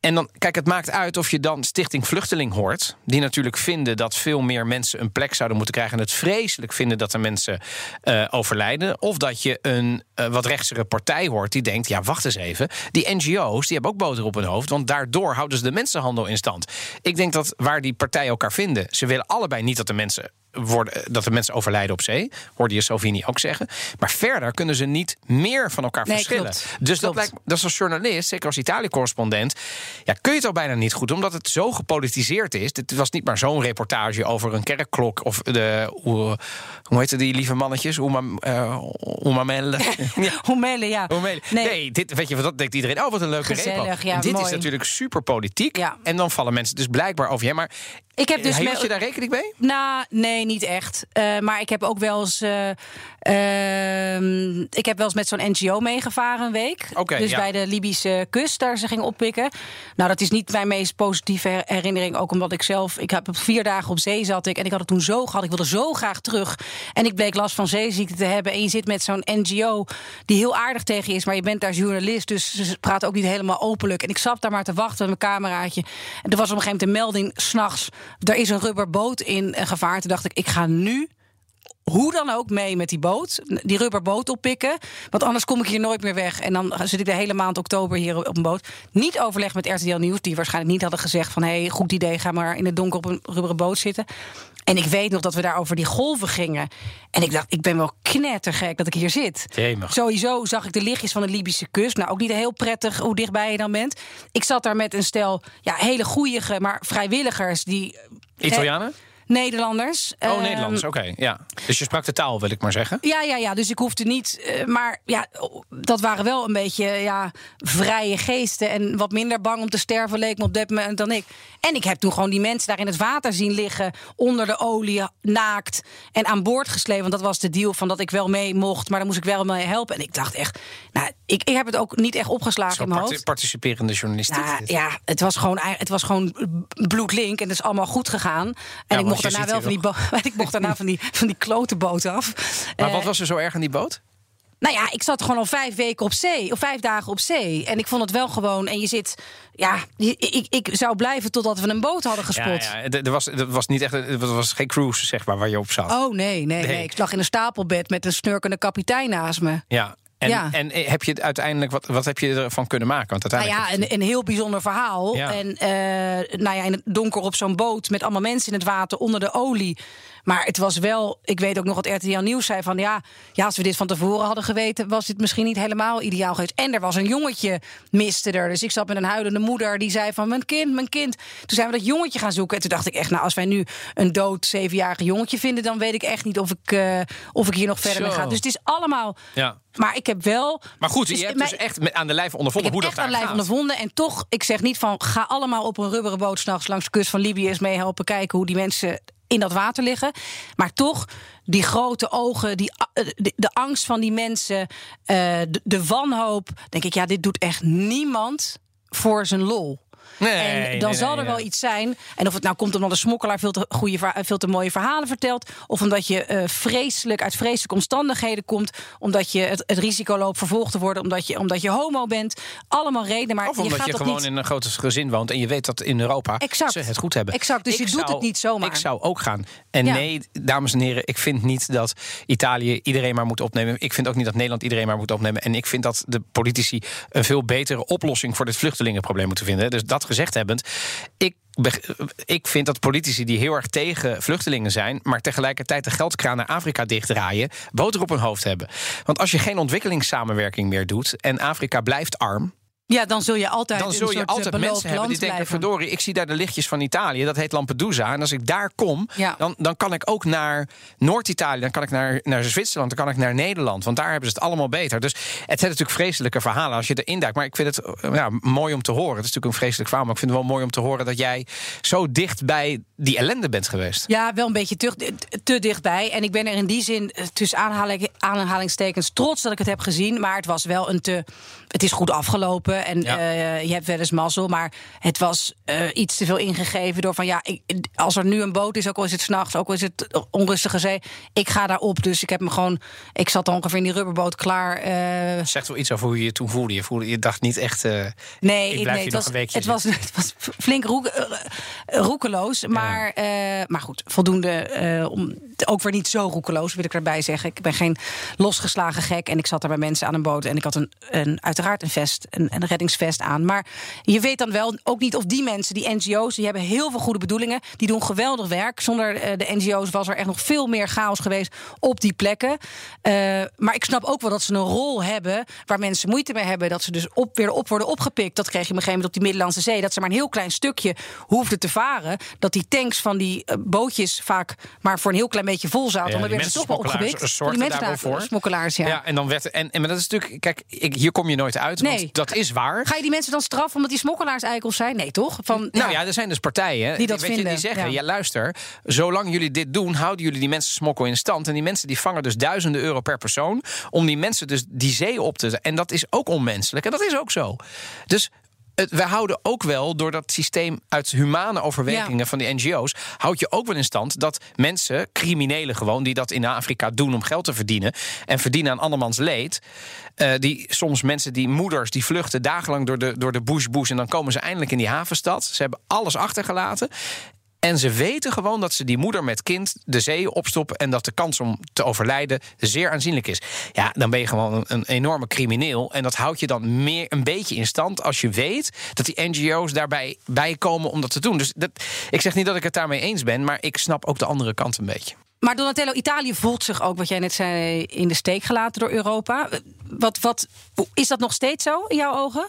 S2: En dan, kijk, het maakt uit of je dan Stichting Vluchteling hoort. Die natuurlijk vinden dat veel meer mensen een plek zouden moeten krijgen. En het vreselijk vinden dat er mensen eh, overlijden. Of dat je een eh, wat rechtsere partij hoort die denkt: ja, wacht eens even. Die NGO's die hebben ook boter op hun hoofd. Want daardoor houden ze de mensenhandel in stand. Ik denk dat waar die partijen elkaar vinden. Ze willen allebei niet dat de mensen. Worden, dat de mensen overlijden op zee, hoorde je Salvini ook zeggen. Maar verder kunnen ze niet meer van elkaar
S1: Nee,
S2: verschillen.
S1: klopt.
S2: Dus dat lijkt dat is als journalist, zeker als Italië-correspondent, ja, kun je het al bijna niet goed, omdat het zo gepolitiseerd is. Het was niet maar zo'n reportage over een kerkklok of de hoe, hoe heette die lieve mannetjes, Uma, uh, Umamelle. *laughs* ja. Umamelle. Nee, dit, weet je, dat denkt iedereen. Oh, wat een leuke
S1: Gezellig,
S2: repo.
S1: ja,
S2: En dit is natuurlijk super politiek.
S1: Ja.
S2: En dan vallen mensen dus blijkbaar over je. Maar
S1: Ik heb dus
S2: hield je daar rekening mee?
S1: Nou, nee, niet echt. Eh, maar ik heb ook wel eens. eh, ehm, ik heb wel eens met zo'n NGO meegevaren een week. Dus
S2: ja.
S1: bij de Libische kust, daar ze gingen oppikken. Nou, dat is niet mijn meest positieve her- herinnering. Ook omdat ik zelf. Ik heb vier dagen op zee zat ik. En ik had het toen zo gehad. Ik wilde zo graag terug. En ik bleek last van zeeziekte te hebben. En je zit met zo'n NGO die heel aardig tegen je is. Maar je bent daar journalist. Dus ze praten ook niet helemaal openlijk. En ik zat daar maar te wachten met mijn cameraatje. En er was op een gegeven moment een melding s'nachts. Er is een rubberboot in gevaar. Toen dacht ik, ik ga nu hoe dan ook mee met die boot. Die rubberboot oppikken. Want anders kom ik hier nooit meer weg. En dan zit ik de hele maand oktober hier op een boot. Niet overleg met RTL Nieuws. Die waarschijnlijk niet hadden gezegd van... hé, hey, goed idee, ga maar in het donker op een rubberen boot zitten. En ik weet nog dat we daar over die golven gingen. En ik dacht, ik ben wel knettergek dat ik hier zit.
S2: Jemig.
S1: Sowieso zag ik de lichtjes van de Libische kust. Nou, ook niet heel prettig hoe dichtbij je dan bent. Ik zat daar met een stel ja, hele goeie, maar vrijwilligers... die
S2: Italianen?
S1: Nederlanders.
S2: Oh,
S1: Ehm,
S2: Nederlands, oké. ja. Dus je sprak de taal, wil ik maar zeggen.
S1: Ja, ja, ja. Dus ik hoefde niet. eh, maar ja, dat waren wel een beetje ja, vrije geesten. En wat minder bang om te sterven leek me op dat moment dan ik. En ik heb toen gewoon die mensen daar in het water zien liggen. Onder de olie, naakt. En aan boord gesleept. Want dat was de deal van dat ik wel mee mocht. Maar dan moest ik wel mee helpen. En ik dacht echt. Nou, ik, ik heb het ook niet echt opgeslagen
S2: Zo
S1: in mijn hoofd.
S2: participerende journalistiek.
S1: Nou, ja, het was gewoon, het was gewoon bloedlink en het is allemaal goed gegaan. En ik mocht
S2: je
S1: daarna wel van die, *laughs* ik mocht daarna van die, van die klote boot af.
S2: Maar
S1: Eh,
S2: wat was er zo erg aan die boot?
S1: nou ja, ik zat gewoon al vijf weken op zee, of vijf dagen op zee. En ik vond het wel gewoon. En je zit, ja, ik, ik zou blijven totdat we een boot hadden gespot.
S2: Ja, ja, er er was, er was niet echt, er was geen cruise zeg maar waar je op zat.
S1: Oh nee, nee, nee,
S2: Nee.
S1: Ik lag in een stapelbed met een snurkende kapitein naast me.
S2: Ja. En,
S1: Ja.
S2: en heb je het uiteindelijk, wat, wat heb je ervan kunnen maken? Want
S1: Nou
S2: uiteindelijk.
S1: ja, een, een heel bijzonder verhaal.
S2: Ja.
S1: En eh, nou ja, in het donker op zo'n boot met allemaal mensen in het water onder de olie. Maar het was wel, ik weet ook nog wat RTL Nieuws zei van ja, ja, als we dit van tevoren hadden geweten, was dit misschien niet helemaal ideaal geweest. En er was een jongetje miste er. Dus ik zat met een huilende moeder die zei van mijn kind, mijn kind. Toen zijn we dat jongetje gaan zoeken. En toen dacht ik echt, nou, als wij nu een dood zevenjarig jongetje vinden, dan weet ik echt niet of ik, eh, of ik hier nog verder mee ga. Dus het is allemaal.
S2: Ja.
S1: Maar ik heb wel.
S2: Maar goed,
S1: Dus
S2: je hebt
S1: mijn-
S2: dus echt aan de lijf
S1: ik
S2: ondervonden
S1: heb
S2: hoe
S1: echt
S2: dat
S1: aan
S2: daar
S1: lijf ondervonden. En toch, ik zeg niet van ga allemaal op een rubberen boot s'nachts langs de kust van Libië eens mee helpen kijken hoe die mensen in dat water liggen. Maar toch, die grote ogen, die, de, de angst van die mensen, eh, de, de wanhoop. Denk ik, ja, dit doet echt niemand voor zijn lol.
S2: Nee,
S1: en dan
S2: nee,
S1: zal
S2: nee,
S1: er wel iets zijn. En of het nou komt omdat de smokkelaar veel te, goede, verha- veel te mooie verhalen vertelt. Of omdat je eh, vreselijk uit vreselijke omstandigheden komt. Omdat je het, het risico loopt vervolgd te worden. Omdat je, omdat je homo bent. Allemaal redenen. Maar
S2: Of
S1: je
S2: omdat
S1: gaat
S2: je gewoon
S1: niet...
S2: in een groot gezin woont en je weet dat in Europa
S1: Exact.
S2: ze het goed hebben.
S1: Exact, dus je doet het niet zomaar.
S2: Ik zou ook gaan. En
S1: Ja.
S2: nee, dames en heren, ik vind niet dat Italië iedereen maar moet opnemen. Ik vind ook niet dat Nederland iedereen maar moet opnemen. En ik vind dat de politici een veel betere oplossing voor dit vluchtelingenprobleem moeten vinden. Dus dat gezegd hebbend, ik. Ik vind dat politici die heel erg tegen vluchtelingen zijn, maar tegelijkertijd de geldkraan naar Afrika dichtdraaien, boter op hun hoofd hebben. Want als je geen ontwikkelingssamenwerking meer doet en Afrika blijft arm,
S1: Ja, dan zul je altijd
S2: dan
S1: een
S2: zul je
S1: soort, eh,
S2: altijd mensen hebben die denken:
S1: blijven.
S2: verdorie, ik zie daar de lichtjes van Italië, dat heet Lampedusa. En als ik daar kom,
S1: Ja.
S2: dan, dan kan ik ook naar Noord-Italië, dan kan ik naar, naar Zwitserland, dan kan ik naar Nederland. Want daar hebben ze het allemaal beter. Dus het zijn natuurlijk vreselijke verhalen als je erin duikt. Maar ik vind het eh, ja, mooi om te horen. Het is natuurlijk een vreselijk verhaal, maar ik vind het wel mooi om te horen dat jij zo dicht bij die ellende bent geweest.
S1: Ja, wel een beetje te, te dichtbij. En ik ben er in die zin eh, tussen aanhaling, aanhalingstekens trots dat ik het heb gezien. Maar het was wel een te. Het is goed afgelopen. En
S2: Ja.
S1: eh, je hebt wel eens mazzel. Maar het was eh, iets te veel ingegeven door van ja, ik, als er nu een boot is, ook al is het s'nachts, ook al is het onrustige zee. Ik ga daarop. Dus ik heb me gewoon. Ik zat ongeveer in die rubberboot klaar. eh,
S2: Zegt wel iets over hoe je je toen voelde. Je, voelde, je dacht niet echt.
S1: Nee,
S2: ik blijf
S1: nee het, was,
S2: een
S1: het, was, het was flink roek, roekeloos. Maar, maar goed, voldoende. om, ook weer niet zo roekeloos, wil ik erbij zeggen. Ik ben geen losgeslagen gek. En ik zat er bij mensen aan een boot. En ik had een, een, uiteraard een vest, een, een reddingsvest aan. Maar je weet dan wel ook niet of die mensen, die NGO's... die hebben heel veel goede bedoelingen. Die doen geweldig werk. Zonder eh, de NGO's was er echt nog veel meer chaos geweest op die plekken. Eh, maar ik snap ook wel dat ze een rol hebben... waar mensen moeite mee hebben. Dat ze dus op, weer op worden opgepikt. Dat kreeg je op een gegeven moment op die Middellandse Zee. Dat ze maar een heel klein stukje hoefden te varen. Dat die tanks van die eh, bootjes vaak maar voor een heel klein beetje vol zaten.
S2: Ja,
S1: dan werden ze toch wel opgepikt. Die mensen
S2: daar wel
S1: daar,
S2: voor.
S1: smokkelaars, ja.
S2: Ja, en dan werd. En, en maar dat is natuurlijk. Kijk, ik, hier kom je nooit uit.
S1: Nee.
S2: Want dat is waar.
S1: Ga je die mensen dan straffen omdat die smokkelaars eikels zijn? Nee, toch? Van,
S2: Nou ja, er zijn dus partijen
S1: Die dat
S2: weet je,
S1: vinden,
S2: die zeggen:
S1: ja.
S2: ja. luister, zolang jullie dit doen, houden jullie die mensen smokkel in stand. En die mensen die vangen dus duizenden euro per persoon om die mensen dus die zee op te. En dat is ook onmenselijk. En dat is ook zo. Dus. Het, we houden ook wel door dat systeem uit humane overwegingen
S1: Ja.
S2: van die NGO's. houd je ook wel in stand dat mensen, criminelen gewoon, die dat in Afrika doen om geld te verdienen. en verdienen aan andermans leed. eh, die soms mensen, die moeders, die vluchten dagenlang door de, door de bush, bush. en dan komen ze eindelijk in die havenstad. Ze hebben alles achtergelaten. En ze weten gewoon dat ze die moeder met kind de zee opstoppen. en dat de kans om te overlijden zeer aanzienlijk is. Ja, dan ben je gewoon een, enorme crimineel. En dat houdt je dan meer een beetje in stand als je weet dat die NGO's daarbij bij komen om dat te doen. Dus dat, ik zeg niet dat ik het daarmee eens ben, maar ik snap ook de andere kant een beetje.
S1: Maar Donatello, Italië voelt zich ook, wat jij net zei, in de steek gelaten door Europa. Wat, wat, is dat nog steeds zo in jouw ogen?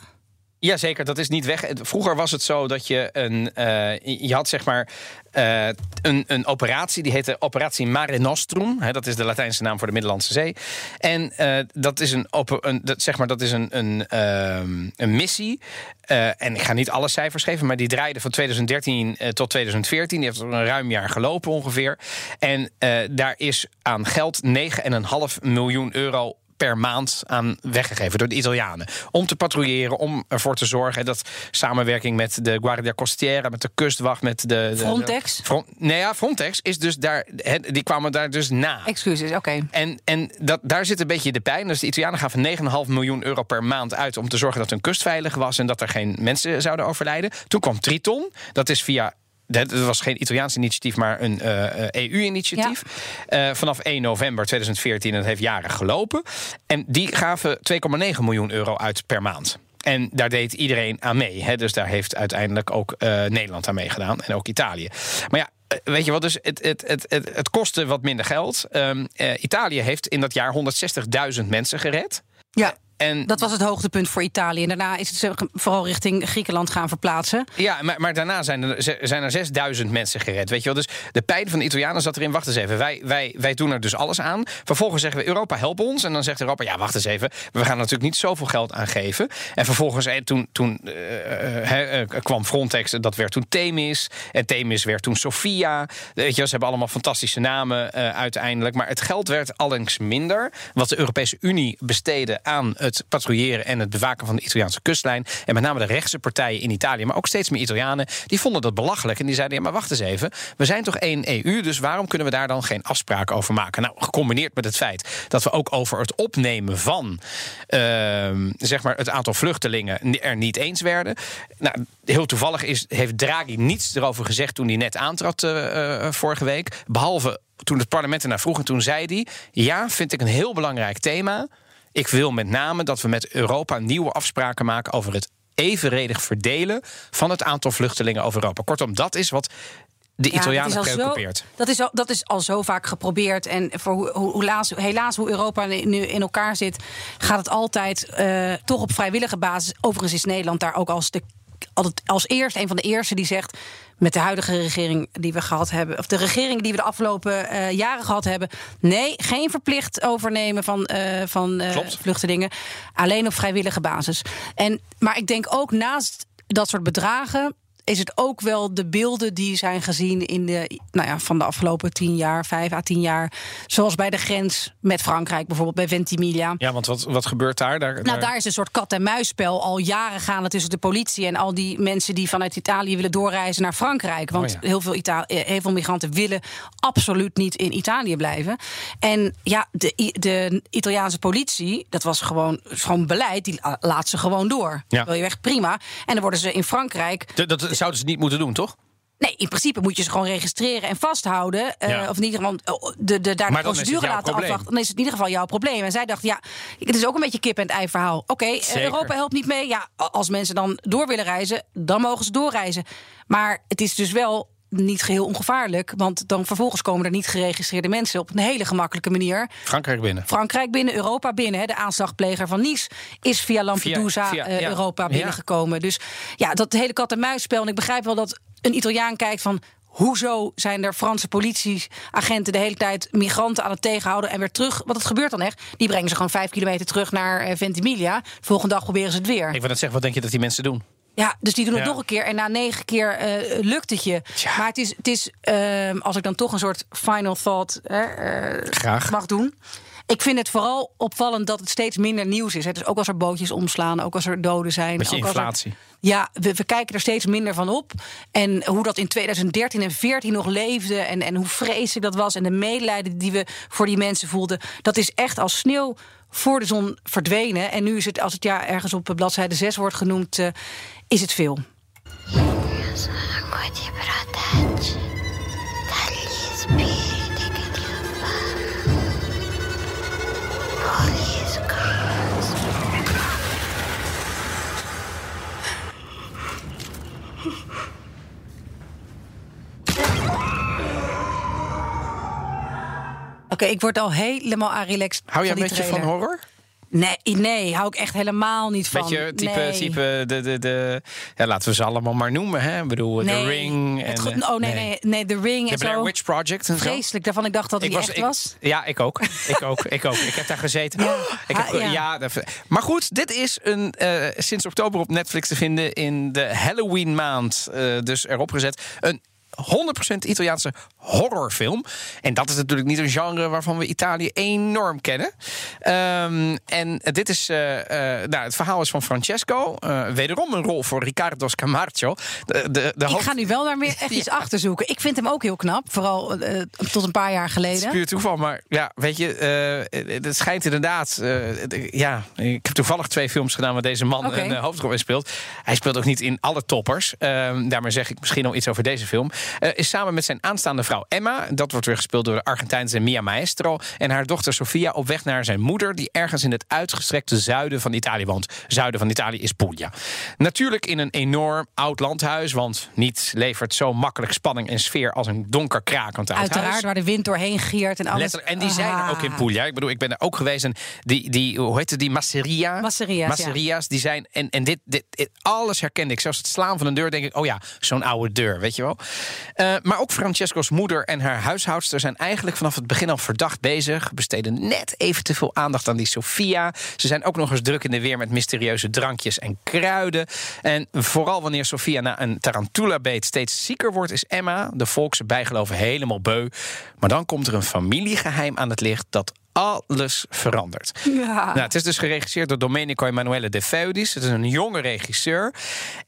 S2: Jazeker, dat is niet weg. Vroeger was het zo dat je een. Uh, je had zeg maar. Uh, een, een operatie, die heette Operatie Mare Nostrum. Dat is de Latijnse naam voor de Middellandse Zee. En uh, dat is een, een, dat, zeg maar, dat is een, een, een missie. en ik ga niet alle cijfers geven, maar die draaide van 2013 tot 2014. Die heeft een ruim jaar gelopen ongeveer. En daar is aan geld 9,5 miljoen euro per maand aan weggegeven door de Italianen. Om te patrouilleren, om ervoor te zorgen dat samenwerking met de Guardia Costiera, met de kustwacht, met de. de
S1: Frontex?
S2: front, nee, ja, Frontex is dus daar. die kwamen daar dus na.
S1: Excuses, oké.
S2: En, en dat, daar zit een beetje de pijn. Dus de Italianen gaven 9,5 miljoen euro per maand uit om te zorgen dat hun kust veilig was en dat er geen mensen zouden overlijden. Toen kwam Triton. Dat is via dat was geen Italiaans initiatief, maar een EU-initiatief. Eh, e uh, vanaf 1 november 2014, en dat heeft jaren gelopen. En die gaven 2,9 miljoen euro uit per maand. En daar deed iedereen aan mee. Hè? Dus daar heeft uiteindelijk ook uh, Nederland aan meegedaan. En ook Italië. Maar ja, eh, weet je wat, dus het, het, het, het, het kostte wat minder geld. Um, uh, Italië heeft in dat jaar 160.000 mensen gered.
S1: Ja. En dat was het hoogtepunt voor Italië. En daarna is het vooral richting Griekenland gaan verplaatsen.
S2: Ja, maar, maar daarna zijn er, zijn er 6000 mensen gered. Weet je wel? Dus de pijn van de Italianen zat erin. Wacht eens even. Wij, wij, wij doen er dus alles aan. Vervolgens zeggen we: Europa, help ons. En dan zegt Europa: Ja, wacht eens even. We gaan natuurlijk niet zoveel geld aan geven. En vervolgens, eh, toen, toen uh, uh, kwam Frontex. Dat werd toen Themis. En Themis werd toen Sofia. Weet je, ze hebben allemaal fantastische namen uiteindelijk. Maar het geld werd allengs minder. Wat de Europese Unie besteedde aan het patrouilleren en het bewaken van de Italiaanse kustlijn. En met name de rechtse partijen in Italië, maar ook steeds meer Italianen, die vonden dat belachelijk. En die zeiden: ja, maar wacht eens even. We zijn toch één EU, dus waarom kunnen we daar dan geen afspraken over maken? Nou, gecombineerd met het feit dat we ook over het opnemen van uh, zeg maar het aantal vluchtelingen er niet eens werden. Nou, heel toevallig is, heeft Draghi niets erover gezegd toen hij net aantrad uh, vorige week. Behalve toen het parlement ernaar vroeg. En toen zei hij: Ja, vind ik een heel belangrijk thema. Ik wil met name dat we met Europa nieuwe afspraken maken over het evenredig verdelen van het aantal vluchtelingen over Europa. Kortom, dat is wat de Italianen preoccupeert.
S1: Dat is, al, dat is al zo vaak geprobeerd. En voor hoe, hoe, helaas, helaas hoe Europa nu in elkaar zit, gaat het altijd uh, toch op vrijwillige basis. Overigens is Nederland daar ook als de altijd als eerst een van de eerste die zegt met de huidige regering die we gehad hebben, of de regering die we de afgelopen uh, jaren gehad hebben, nee, geen verplicht overnemen van, uh, van uh, vluchtelingen, alleen op vrijwillige basis. En, maar ik denk ook naast dat soort bedragen is het ook wel de beelden die zijn gezien in de, nou ja, van de afgelopen tien jaar, vijf à tien jaar. Zoals bij de grens met Frankrijk, bijvoorbeeld bij Ventimiglia.
S2: Ja, want wat, wat gebeurt daar? daar
S1: nou, daar is een soort kat-en-muisspel al jaren gaande tussen de politie en al die mensen die vanuit Italië willen doorreizen naar Frankrijk. Want oh heel, veel Itali eh, heel veel migranten willen absoluut niet in Italië blijven. En ja, de, de Italiaanse politie, dat was gewoon, gewoon beleid, die laat ze gewoon door. Ja. Wil je weg, prima. En dan worden ze in Frankrijk.
S2: De, dat zouden ze niet moeten doen, toch?
S1: Nee, in principe moet je ze gewoon registreren en vasthouden. Uh, Of in ieder geval oh, de, de, daar de procedure laten afwachten. Dan is het in ieder geval jouw probleem. En zij dacht, ja, het is ook een beetje kip en ei verhaal. Oké, okay, Europa helpt niet mee. Ja, als mensen dan door willen reizen, dan mogen ze doorreizen. Maar het is dus wel niet geheel ongevaarlijk. Want dan vervolgens komen er niet geregistreerde mensen op een hele gemakkelijke manier.
S2: Frankrijk binnen.
S1: Frankrijk binnen, Europa binnen. Hè. De aanslagpleger van Nice is via Lampedusa via, via, uh, ja. Europa binnengekomen. Dus ja, dat hele kat-en-muisspel. En ik begrijp wel dat een Italiaan kijkt van. Hoezo zijn er Franse politieagenten de hele tijd migranten aan het tegenhouden en weer terug? Want het gebeurt dan echt. Die brengen ze gewoon vijf kilometer terug naar Ventimiglia. De volgende dag proberen ze het weer.
S2: Ik wil net zeggen, wat denk je dat die mensen doen?
S1: Ja, dus die doen het nog een keer. En na negen keer uh, lukt het je. Maar het is, het is uh, als ik dan toch een soort final thought uh,
S2: Graag.
S1: mag doen. Ik vind het vooral opvallend dat het steeds minder nieuws is. Hè. Dus ook als er bootjes omslaan, ook als er doden zijn.
S2: Beetje
S1: ook
S2: inflatie.
S1: Er, ja, we, we, kijken er steeds minder van op. En hoe dat in 2013 en 2014 nog leefde. En, en hoe vreselijk dat was. En de medelijden die we voor die mensen voelden. Dat is echt als sneeuw voor de zon verdwenen. En nu is het, als het ja ergens op bladzijde 6 wordt genoemd, uh, is het veel. Okay, ik word al helemaal relaxed.
S2: Hou jij een beetje van horror?
S1: Nee, nee, hou ik echt helemaal niet van.
S2: Weet je, type,
S1: nee.
S2: type de, de, de, ja, laten we ze allemaal maar noemen. Hè? Ik bedoel,
S1: Nee,
S2: The Ring. En, eh,
S1: oh nee, nee, nee, The Ring
S2: De
S1: en
S2: Blair
S1: zo.
S2: Witch Project en zo.
S1: Vreselijk, daarvan ik dacht dat
S2: Ik
S1: niet
S2: was,
S1: echt
S2: ik-
S1: was.
S2: Ja, ik ook. ik ook. Ik ook. Ik heb daar gezeten. ik heb,
S1: Ha- ja.
S2: ja. maar goed, dit is een, eh, sinds oktober op Netflix te vinden in de Halloween maand. eh, dus erop gezet. Een 100% Italiaanse horrorfilm. En dat is natuurlijk niet een genre waarvan we Italië enorm kennen. Ehm, en dit is, eh, eh, nou, het verhaal is van Francesco. Eh, wederom een rol voor Riccardo Scamarcio. De, de, de
S1: Ik ga nu wel daar echt *laughs* iets achter zoeken. Ik vind hem ook heel knap, vooral tot een paar jaar
S2: Het
S1: geleden.
S2: is puur toeval, maar ja, weet je, het schijnt inderdaad. het- ja, ik heb toevallig twee films gedaan waar deze man een hoofdrol in speelt. Hij speelt ook niet in alle toppers. Ehm, daarmee zeg ik misschien al iets over deze film. Eh, is samen met zijn aanstaande vrouw Emma, dat wordt weer gespeeld door de Argentijnse Mia Maestro, en haar dochter Sofia op weg naar zijn moeder, die ergens in het uitgestrekte zuiden van Italië woont. Zuiden van Italië is Puglia. Natuurlijk in een enorm oud landhuis, want niets levert zo makkelijk spanning en sfeer als een donker krakend oud huis.
S1: Uiteraard, waar de wind doorheen giert en alles.
S2: Letterlijk. En die zijn er
S1: Ah.
S2: ook in Puglia. Ik bedoel, ik ben er ook geweest. En die, die hoe heet het, die Masseria?
S1: Masseria's,
S2: Masseria's, die zijn. En, en dit, dit, dit- alles herkende ik. Zelfs het slaan van een deur, denk ik, oh ja, zo'n oude deur, weet je wel. Eh, maar ook Francesco's moeder en haar huishoudster zijn eigenlijk vanaf het begin al verdacht bezig. Besteden net even te veel aandacht aan die Sofia. Ze zijn ook nog eens druk in de weer met mysterieuze drankjes en kruiden. En vooral wanneer Sofia na een tarantula-beet steeds zieker wordt, is Emma, de volkse bijgeloven, helemaal beu. Maar dan komt er een familiegeheim aan het licht dat alles verandert.
S1: Ja.
S2: Nou, het is dus geregisseerd door Domenico Emanuele De Feudis. Het is een jonge regisseur.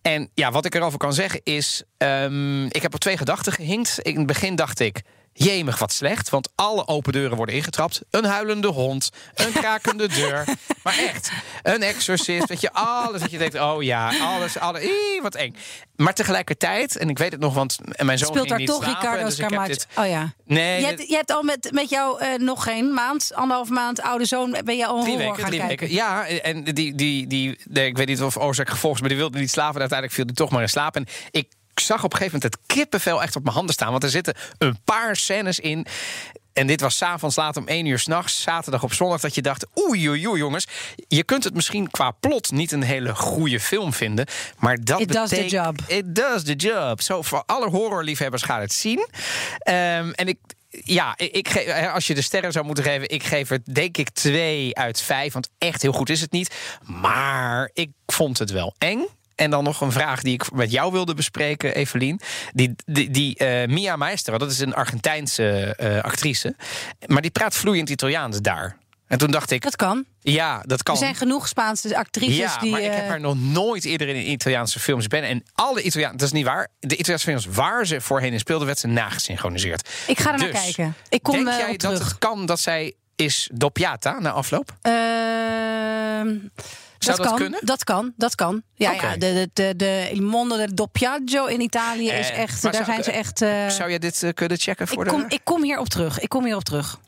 S2: En ja, wat ik erover kan zeggen is... ehm, ik heb op twee gedachten gehinkt. In het begin dacht ik... Jemig, wat slecht, want alle open deuren worden ingetrapt. Een huilende hond, een krakende deur. *laughs* Maar echt, een exorcist, weet je, alles dat je denkt... oh ja, alles, alles, ii, wat eng. Maar tegelijkertijd, en ik weet het nog, want mijn zoon
S1: Speelt
S2: ging
S1: daar
S2: niet
S1: toch
S2: slapen,
S1: Ricardo
S2: dus dit-
S1: Oh ja.
S2: Nee,
S1: Je hebt, je hebt al met, met jouw eh, nog geen maand, anderhalf maand oude zoon... ben je al
S2: Drie weken,
S1: gaan
S2: drie
S1: kijken.
S2: weken. Ja, en die, die, die, nee, ik weet niet of oorzaak gevolg is, maar die wilde niet slapen. En uiteindelijk viel hij toch maar in slaap. En ik zag op een gegeven moment het kippenvel echt op mijn handen staan. Want er zitten een paar scènes in. En dit was s'avonds laat om één uur s'nachts, zaterdag op zondag, dat je dacht: oei, oei, oei, jongens. Je kunt het misschien qua plot niet een hele goede film vinden. Maar dat
S1: It does the job.
S2: It does the job. Zo, voor alle horrorliefhebbers gaat het zien. Ehm, en ik. Ja, ik, ik geef, als je de sterren zou moeten geven, ik geef het denk ik twee uit vijf. Want echt heel goed is het niet. Maar ik vond het wel eng. En dan nog een vraag die ik met jou wilde bespreken, Evelien. Die, die, die eh, Mia Maestro, dat is een Argentijnse eh, actrice. Maar die praat vloeiend Italiaans daar. En toen dacht ik,
S1: Dat kan.
S2: ja, dat kan.
S1: Er zijn genoeg Spaanse actrices
S2: Ja,
S1: die...
S2: maar ik heb
S1: eh,
S2: haar nog nooit eerder in Italiaanse films ben. En alle Italiaanse, dat is niet waar. De Italiaanse films waar ze voorheen in speelden, werd ze nagesynchroniseerd.
S1: Ik ga er naar
S2: Dus,
S1: kijken. Ik kom
S2: Denk jij dat
S1: terug.
S2: het kan dat zij is doppiata na afloop?
S1: Ehm,
S2: Zou dat
S1: kan,
S2: kunnen?
S1: Dat kan, dat kan. Ja, ja de, de, de, de Il Mondo del Doppiaggio in Italië is
S2: Eh,
S1: echt... Daar
S2: zou-
S1: zijn ze echt... eh,
S2: Zou jij dit eh, kunnen checken voor
S1: ik, kom,
S2: de...
S1: ik kom hierop terug. Ik kom hierop terug.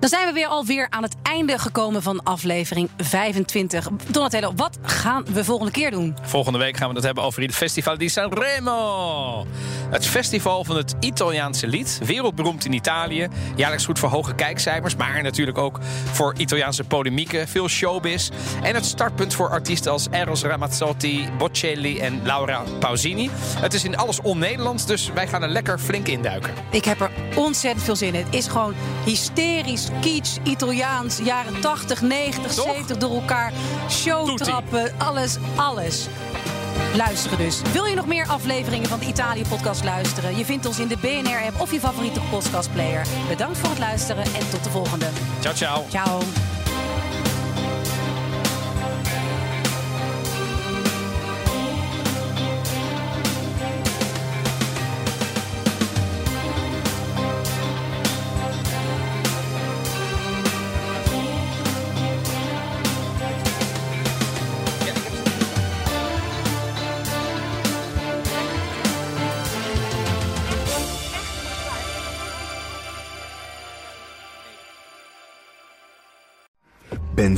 S1: Dan zijn we weer alweer aan het einde gekomen van aflevering 25. Donatello, wat gaan we volgende keer doen?
S2: Volgende week gaan we het hebben over het Festival di Sanremo. Het festival van het Italiaanse lied. Wereldberoemd in Italië. Jaarlijks goed voor hoge kijkcijfers. Maar natuurlijk ook voor Italiaanse polemieken. Veel showbiz. En het startpunt voor artiesten als Eros Ramazzotti, Bocelli en Laura Pausini. Het is in alles on-Nederlands. Dus wij gaan er lekker flink induiken.
S1: Ik heb er ontzettend veel zin in. Het is gewoon hysterisch, kitsch, Italiaans, jaren 80, 90,
S2: Toch?
S1: 70 door elkaar. Showtrappen, alles, alles. Luisteren dus. Wil je nog meer afleveringen van de Italië-podcast luisteren? Je vindt ons in de BNR-app of je favoriete podcastplayer. Bedankt voor het luisteren en tot de volgende.
S2: Ciao, ciao.
S1: Ciao.